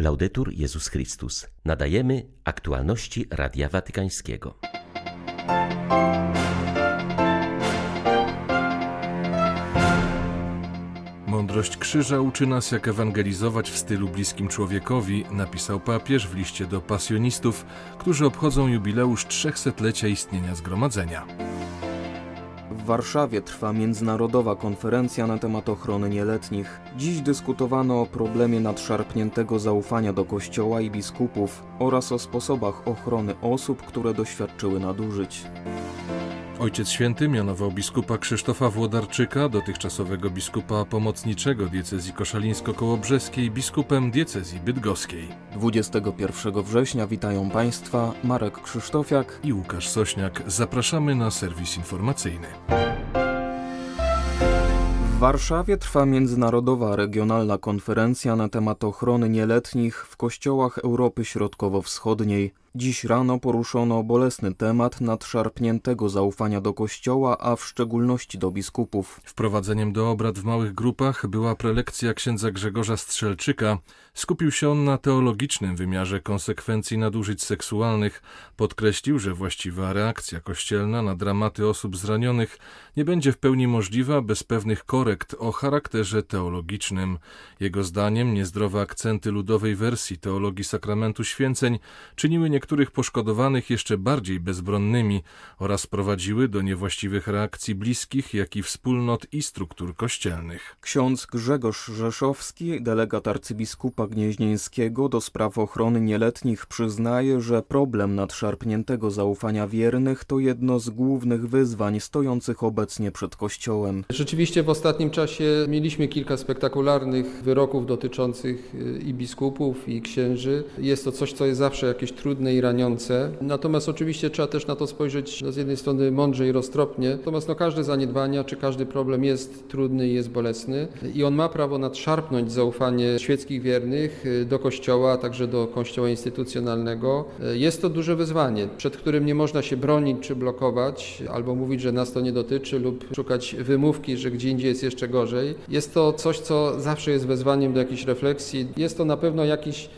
Laudetur Jezus Chrystus. Nadajemy aktualności Radia Watykańskiego. Mądrość krzyża uczy nas, jak ewangelizować w stylu bliskim człowiekowi, napisał papież w liście do pasjonistów, którzy obchodzą jubileusz trzechsetlecia istnienia zgromadzenia. W Warszawie trwa międzynarodowa konferencja na temat ochrony nieletnich. Dziś dyskutowano o problemie nadszarpniętego zaufania do kościoła i biskupów oraz o sposobach ochrony osób, które doświadczyły nadużyć. Ojciec Święty mianował biskupa Krzysztofa Włodarczyka, dotychczasowego biskupa pomocniczego diecezji koszalińsko-kołobrzeskiej, biskupem diecezji bydgoskiej. 21 września witają Państwa Marek Krzysztofiak i Łukasz Sośniak. Zapraszamy na serwis informacyjny. W Warszawie trwa międzynarodowa regionalna konferencja na temat ochrony nieletnich w kościołach Europy Środkowo-Wschodniej. Dziś rano poruszono bolesny temat nadszarpniętego zaufania do Kościoła, a w szczególności do biskupów. Wprowadzeniem do obrad w małych grupach była prelekcja księdza Grzegorza Strzelczyka. Skupił się on na teologicznym wymiarze konsekwencji nadużyć seksualnych. Podkreślił, że właściwa reakcja kościelna na dramaty osób zranionych nie będzie w pełni możliwa bez pewnych korekt o charakterze teologicznym. Jego zdaniem niezdrowe akcenty ludowej wersji teologii sakramentu święceń czyniły niektórych poszkodowanych jeszcze bardziej bezbronnymi oraz prowadziły do niewłaściwych reakcji bliskich, jak i wspólnot i struktur kościelnych. Ksiądz Grzegorz Rzeszowski, delegat arcybiskupa gnieźnieńskiego do spraw ochrony nieletnich przyznaje, że problem nadszarpniętego zaufania wiernych to jedno z głównych wyzwań stojących obecnie przed Kościołem. Rzeczywiście w ostatnim czasie mieliśmy kilka spektakularnych wyroków dotyczących y, i biskupów, i księży. Jest to coś, co jest zawsze jakieś trudne i raniące. Natomiast oczywiście trzeba też na to spojrzeć no, z jednej strony mądrze i roztropnie. Natomiast no, każde zaniedbania czy każdy problem jest trudny i jest bolesny i on ma prawo nadszarpnąć zaufanie świeckich wiernych y, do Kościoła, a także do Kościoła instytucjonalnego. Y, jest to duże wyzwanie, przed którym nie można się bronić czy blokować, albo mówić, że nas to nie dotyczy lub szukać wymówki, że gdzie indziej jest jeszcze gorzej. Jest to coś, co zawsze jest wezwaniem do jakiejś refleksji. Jest to na pewno jakiś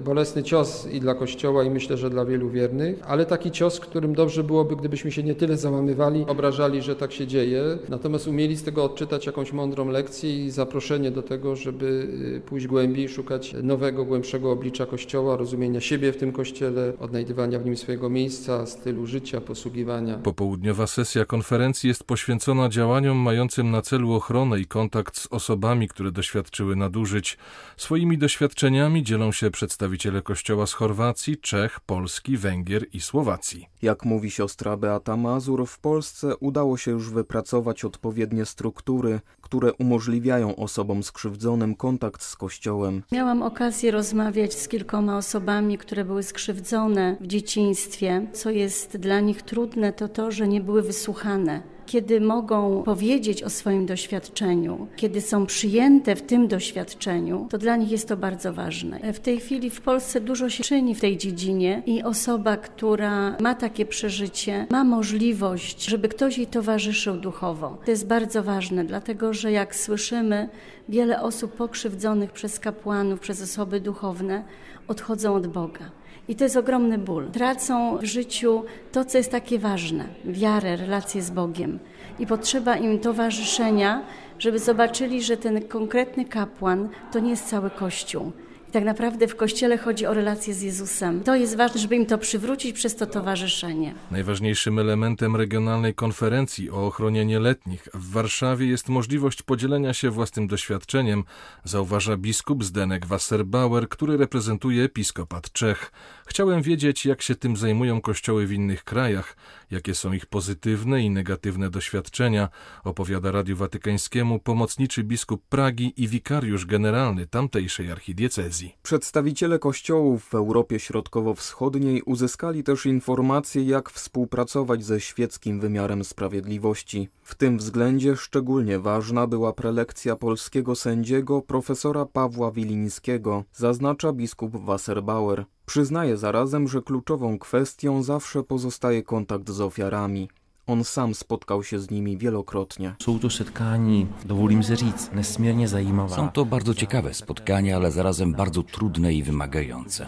bolesny cios i dla Kościoła, i myślę, że dla wielu wiernych, ale taki cios, którym dobrze byłoby, gdybyśmy się nie tyle załamywali, obrażali, że tak się dzieje, natomiast umieli z tego odczytać jakąś mądrą lekcję i zaproszenie do tego, żeby y, pójść głębiej, szukać nowego, głębszego oblicza Kościoła, rozumienia siebie w tym Kościele, odnajdywania w nim swojego miejsca, stylu życia, posługiwania. Popołudniowa sesja konferencji jest poświęcona działaniom mającym na celu ochronę i kontakt z osobami, które doświadczyły nadużyć. Swoimi doświadczeniami dzielą się przed przedstawiciele kościoła z Chorwacji, Czech, Polski, Węgier i Słowacji. Jak mówi siostra Beata Mazur, w Polsce udało się już wypracować odpowiednie struktury, które umożliwiają osobom skrzywdzonym kontakt z Kościołem. Miałam okazję rozmawiać z kilkoma osobami, które były skrzywdzone w dzieciństwie. Co jest dla nich trudne, to to, że nie były wysłuchane kiedy mogą powiedzieć o swoim doświadczeniu, kiedy są przyjęte w tym doświadczeniu, to dla nich jest to bardzo ważne. W tej chwili w Polsce dużo się czyni w tej dziedzinie i osoba, która ma takie przeżycie, ma możliwość, żeby ktoś jej towarzyszył duchowo. To jest bardzo ważne, dlatego że jak słyszymy, wiele osób pokrzywdzonych przez kapłanów, przez osoby duchowne odchodzą od Boga. I to jest ogromny ból. Tracą w życiu to, co jest takie ważne wiarę, relacje z Bogiem. I potrzeba im towarzyszenia, żeby zobaczyli, że ten konkretny kapłan to nie jest cały Kościół i tak naprawdę w Kościele chodzi o relację z Jezusem. To jest ważne, żeby im to przywrócić przez to towarzyszenie. Najważniejszym elementem regionalnej konferencji o ochronie nieletnich w Warszawie jest możliwość podzielenia się własnym doświadczeniem, zauważa biskup Zdenek Wasserbauer, który reprezentuje episkopat Czech. Chciałem wiedzieć, jak się tym zajmują kościoły w innych krajach, jakie są ich pozytywne i negatywne doświadczenia, opowiada Radiu Watykańskiemu pomocniczy biskup Pragi i wikariusz generalny tamtejszej archidiecezji. Przedstawiciele kościołów w Europie Środkowo-Wschodniej uzyskali też informacje, jak współpracować ze świeckim wymiarem sprawiedliwości. W tym względzie szczególnie ważna była prelekcja polskiego sędziego profesora Pawła Wilińskiego, zaznacza biskup Wasserbauer. Przyznaje zarazem, że kluczową kwestią zawsze pozostaje kontakt z ofiarami. On sam spotkał się z nimi wielokrotnie. Są to setkání, dovolím si říct, nesmiernie zajímavá. Są to bardzo ciekawe spotkania, ale zarazem bardzo trudne i wymagające.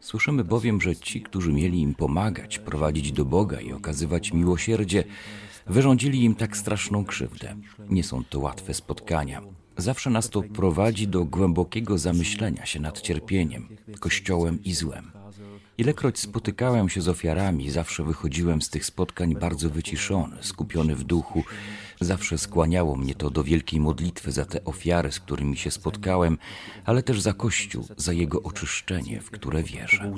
Słyszymy bowiem, że ci, którzy mieli im pomagać, prowadzić do Boga i okazywać miłosierdzie, wyrządzili im tak straszną krzywdę. Nie są to łatwe spotkania. Zawsze nas to prowadzi do głębokiego zamyślenia się nad cierpieniem, kościołem i złem. Ilekroć spotykałem się z ofiarami, zawsze wychodziłem z tych spotkań bardzo wyciszony, skupiony w duchu. Zawsze skłaniało mnie to do wielkiej modlitwy za te ofiary, z którymi się spotkałem, ale też za Kościół, za jego oczyszczenie, w które wierzę.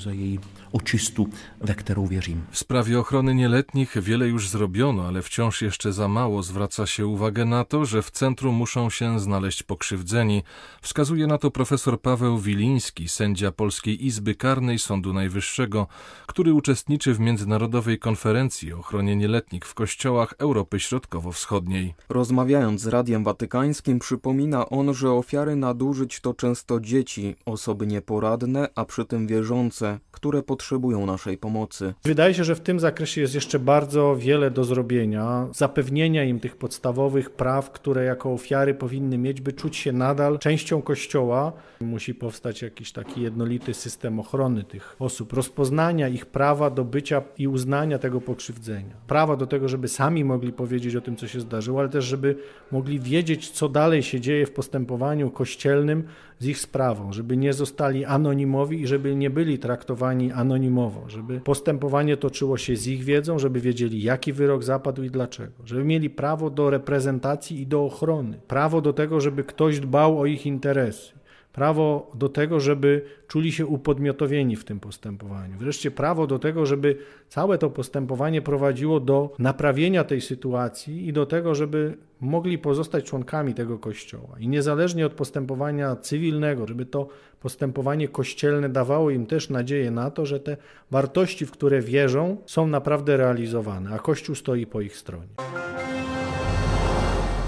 W sprawie ochrony nieletnich wiele już zrobiono, ale wciąż jeszcze za mało zwraca się uwagę na to, że w centrum muszą się znaleźć pokrzywdzeni. Wskazuje na to profesor Paweł Wiliński, sędzia Polskiej Izby Karnej Sądu Najwyższego, który uczestniczy w Międzynarodowej Konferencji o ochronie nieletnich w kościołach Europy Środkowo-Wschodniej. Rozmawiając z Radiem Watykańskim, przypomina on, że ofiary nadużyć to często dzieci, osoby nieporadne, a przy tym wierzące, które potrzebują naszej pomocy. Wydaje się, że w tym zakresie jest jeszcze bardzo wiele do zrobienia. Zapewnienia im tych podstawowych praw, które jako ofiary powinny mieć, by czuć się nadal częścią Kościoła. Musi powstać jakiś taki jednolity system ochrony tych osób, rozpoznania ich prawa do bycia i uznania tego pokrzywdzenia. Prawa do tego, żeby sami mogli powiedzieć o tym, co się zdarzyło, ale też, żeby mogli wiedzieć, co dalej się dzieje w postępowaniu kościelnym z ich sprawą, żeby nie zostali anonimowi i żeby nie byli traktowani anonimowo, żeby postępowanie toczyło się z ich wiedzą, żeby wiedzieli, jaki wyrok zapadł i dlaczego, żeby mieli prawo do reprezentacji i do ochrony, prawo do tego, żeby ktoś dbał o ich interesy prawo do tego, żeby czuli się upodmiotowieni w tym postępowaniu. Wreszcie prawo do tego, żeby całe to postępowanie prowadziło do naprawienia tej sytuacji i do tego, żeby mogli pozostać członkami tego kościoła. I niezależnie od postępowania cywilnego, żeby to postępowanie kościelne dawało im też nadzieję na to, że te wartości, w które wierzą, są naprawdę realizowane, a Kościół stoi po ich stronie.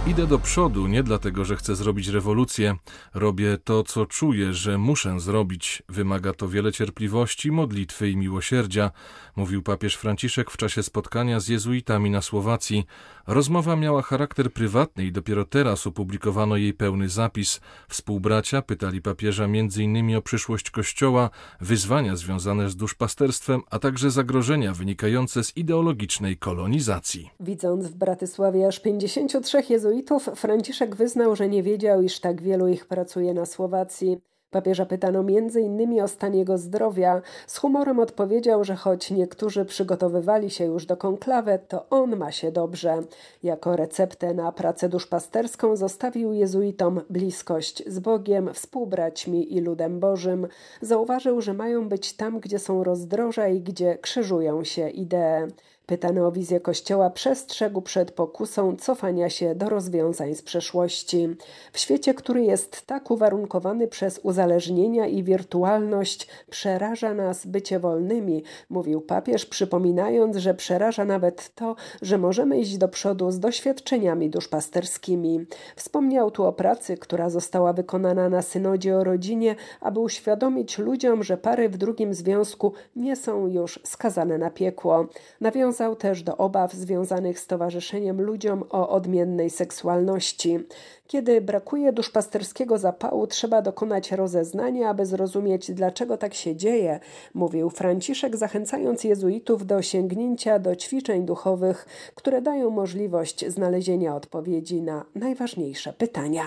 Idę do przodu nie dlatego, że chcę zrobić rewolucję. Robię to, co czuję, że muszę zrobić. Wymaga to wiele cierpliwości, modlitwy i miłosierdzia, mówił papież Franciszek w czasie spotkania z jezuitami na Słowacji. Rozmowa miała charakter prywatny i dopiero teraz opublikowano jej pełny zapis. Współbracia pytali papieża m.in. o przyszłość Kościoła, wyzwania związane z duszpasterstwem, a także zagrożenia wynikające z ideologicznej kolonizacji. Widząc w Bratysławie aż 53 jezuitów, Franciszek wyznał, że nie wiedział, iż tak wielu ich pracuje na Słowacji. Papieża pytano m.in. o stan jego zdrowia. Z humorem odpowiedział, że choć niektórzy przygotowywali się już do konklawy, to on ma się dobrze. Jako receptę na pracę duszpasterską zostawił jezuitom bliskość z Bogiem, współbraćmi i ludem Bożym. Zauważył, że mają być tam, gdzie są rozdroża i gdzie krzyżują się idee. Pytany o wizję Kościoła przestrzegł przed pokusą cofania się do rozwiązań z przeszłości. W świecie, który jest tak uwarunkowany przez uzależnienia i wirtualność, przeraża nas bycie wolnymi, mówił papież, przypominając, że przeraża nawet to, że możemy iść do przodu z doświadczeniami duszpasterskimi. Wspomniał tu o pracy, która została wykonana na synodzie o rodzinie, aby uświadomić ludziom, że pary w drugim związku nie są już skazane na piekło. Nawiązał nawiązał też do obaw związanych z towarzyszeniem ludziom o odmiennej seksualności. Kiedy brakuje duszpasterskiego zapału, trzeba dokonać rozeznania, aby zrozumieć, dlaczego tak się dzieje, mówił Franciszek, zachęcając jezuitów do sięgnięcia do ćwiczeń duchowych, które dają możliwość znalezienia odpowiedzi na najważniejsze pytania.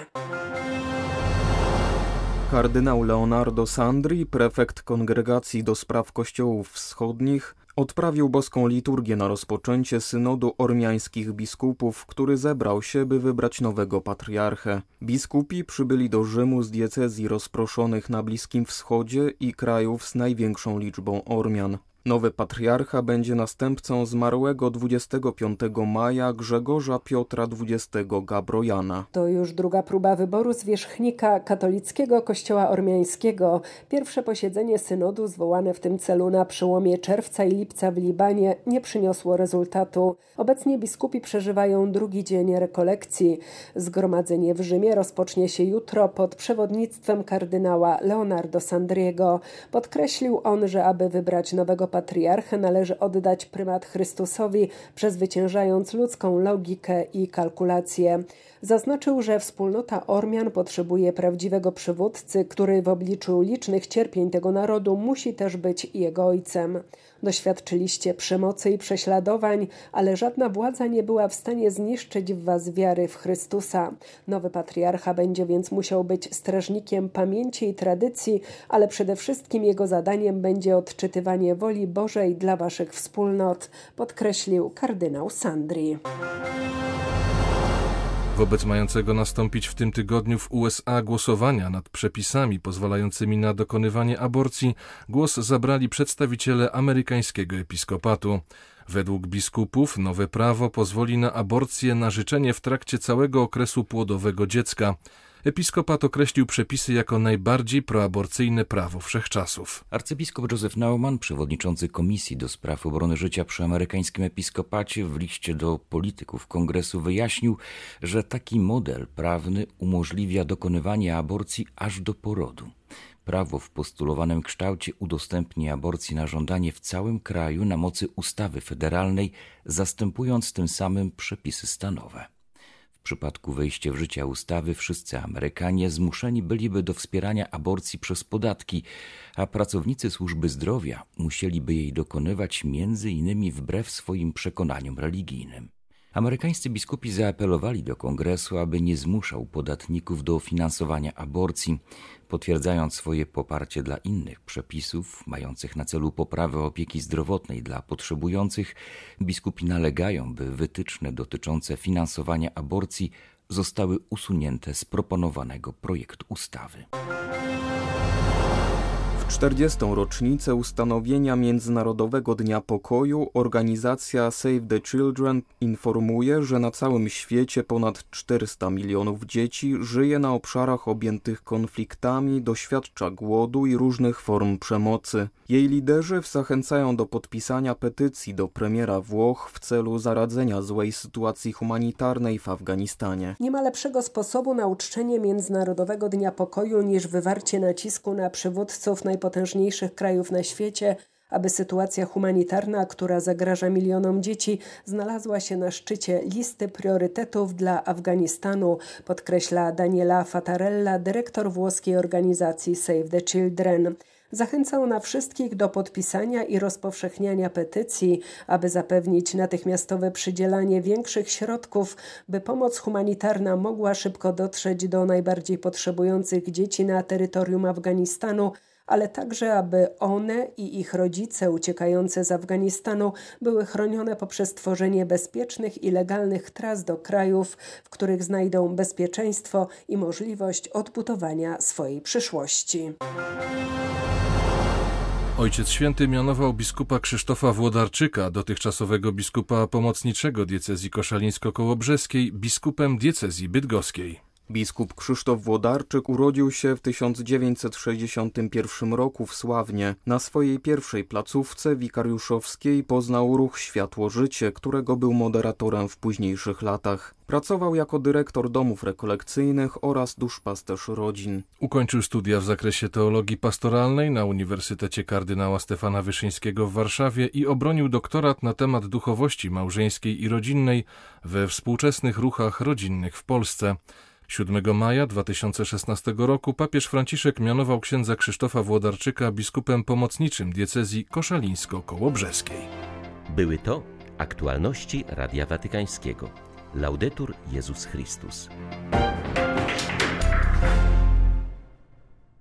Kardynał Leonardo Sandri, prefekt Kongregacji do Spraw Kościołów Wschodnich, Odprawił boską liturgię na rozpoczęcie synodu ormiańskich biskupów, który zebrał się, by wybrać nowego patriarchę. Biskupi przybyli do Rzymu z diecezji rozproszonych na Bliskim Wschodzie i krajów z największą liczbą Ormian. Nowy patriarcha będzie następcą zmarłego 25 maja Grzegorza Piotra XX Gabrojana. To już druga próba wyboru zwierzchnika katolickiego kościoła ormiańskiego. Pierwsze posiedzenie synodu zwołane w tym celu na przełomie czerwca i lipca w Libanie nie przyniosło rezultatu. Obecnie biskupi przeżywają drugi dzień rekolekcji. Zgromadzenie w Rzymie rozpocznie się jutro pod przewodnictwem kardynała Leonardo Sandriego. Podkreślił on, że aby wybrać nowego patriarchę należy oddać prymat Chrystusowi, przezwyciężając ludzką logikę i kalkulację. Zaznaczył, że wspólnota Ormian potrzebuje prawdziwego przywódcy, który w obliczu licznych cierpień tego narodu musi też być jego ojcem. Doświadczyliście przemocy i prześladowań, ale żadna władza nie była w stanie zniszczyć w was wiary w Chrystusa. Nowy patriarcha będzie więc musiał być strażnikiem pamięci i tradycji, ale przede wszystkim jego zadaniem będzie odczytywanie woli Bożej dla waszych wspólnot, podkreślił kardynał Sandri. Wobec mającego nastąpić w tym tygodniu w USA głosowania nad przepisami pozwalającymi na dokonywanie aborcji, głos zabrali przedstawiciele amerykańskiego episkopatu. Według biskupów nowe prawo pozwoli na aborcję na życzenie w trakcie całego okresu płodowego dziecka. Episkopat określił przepisy jako najbardziej proaborcyjne prawo wszechczasów. Arcybiskup Joseph Naumann, przewodniczący Komisji do Spraw Obrony Życia przy amerykańskim episkopacie, w liście do polityków kongresu wyjaśnił, że taki model prawny umożliwia dokonywanie aborcji aż do porodu. Prawo w postulowanym kształcie udostępni aborcji na żądanie w całym kraju na mocy ustawy federalnej, zastępując tym samym przepisy stanowe. Przypadku wejścia w życie ustawy wszyscy Amerykanie zmuszeni byliby do wspierania aborcji przez podatki, a pracownicy służby zdrowia musieliby jej dokonywać między innymi wbrew swoim przekonaniom religijnym. Amerykańscy biskupi zaapelowali do kongresu, aby nie zmuszał podatników do finansowania aborcji, potwierdzając swoje poparcie dla innych przepisów mających na celu poprawę opieki zdrowotnej dla potrzebujących. Biskupi nalegają, by wytyczne dotyczące finansowania aborcji zostały usunięte z proponowanego projektu ustawy. W 40. rocznicę ustanowienia Międzynarodowego Dnia Pokoju organizacja Save the Children informuje, że na całym świecie ponad 400 milionów dzieci żyje na obszarach objętych konfliktami, doświadcza głodu i różnych form przemocy. Jej liderzy zachęcają do podpisania petycji do premiera Włoch w celu zaradzenia złej sytuacji humanitarnej w Afganistanie. Nie ma lepszego sposobu na uczczenie Międzynarodowego Dnia Pokoju niż wywarcie nacisku na przywódców najpotężniejszych krajów na świecie, aby sytuacja humanitarna, która zagraża milionom dzieci, znalazła się na szczycie listy priorytetów dla Afganistanu, podkreśla Daniela Fatarella, dyrektor włoskiej organizacji Save the Children. Zachęca ona wszystkich do podpisania i rozpowszechniania petycji, aby zapewnić natychmiastowe przydzielanie większych środków, by pomoc humanitarna mogła szybko dotrzeć do najbardziej potrzebujących dzieci na terytorium Afganistanu, ale także aby one i ich rodzice uciekające z Afganistanu były chronione poprzez tworzenie bezpiecznych i legalnych tras do krajów, w których znajdą bezpieczeństwo i możliwość odbudowania swojej przyszłości. Ojciec Święty mianował biskupa Krzysztofa Włodarczyka, dotychczasowego biskupa pomocniczego diecezji koszalińsko-kołobrzeskiej, biskupem diecezji bydgoskiej. Biskup Krzysztof Włodarczyk urodził się w 1961 roku w Sławnie. Na swojej pierwszej placówce wikariuszowskiej poznał ruch Światło Życie, którego był moderatorem w późniejszych latach. Pracował jako dyrektor domów rekolekcyjnych oraz duszpasterz rodzin. Ukończył studia w zakresie teologii pastoralnej na Uniwersytecie Kardynała Stefana Wyszyńskiego w Warszawie i obronił doktorat na temat duchowości małżeńskiej i rodzinnej we współczesnych ruchach rodzinnych w Polsce. 7 maja 2016 roku papież Franciszek mianował księdza Krzysztofa Włodarczyka biskupem pomocniczym diecezji koszalińsko-kołobrzeskiej. Były to aktualności Radia Watykańskiego. Laudetur Jezus Chrystus.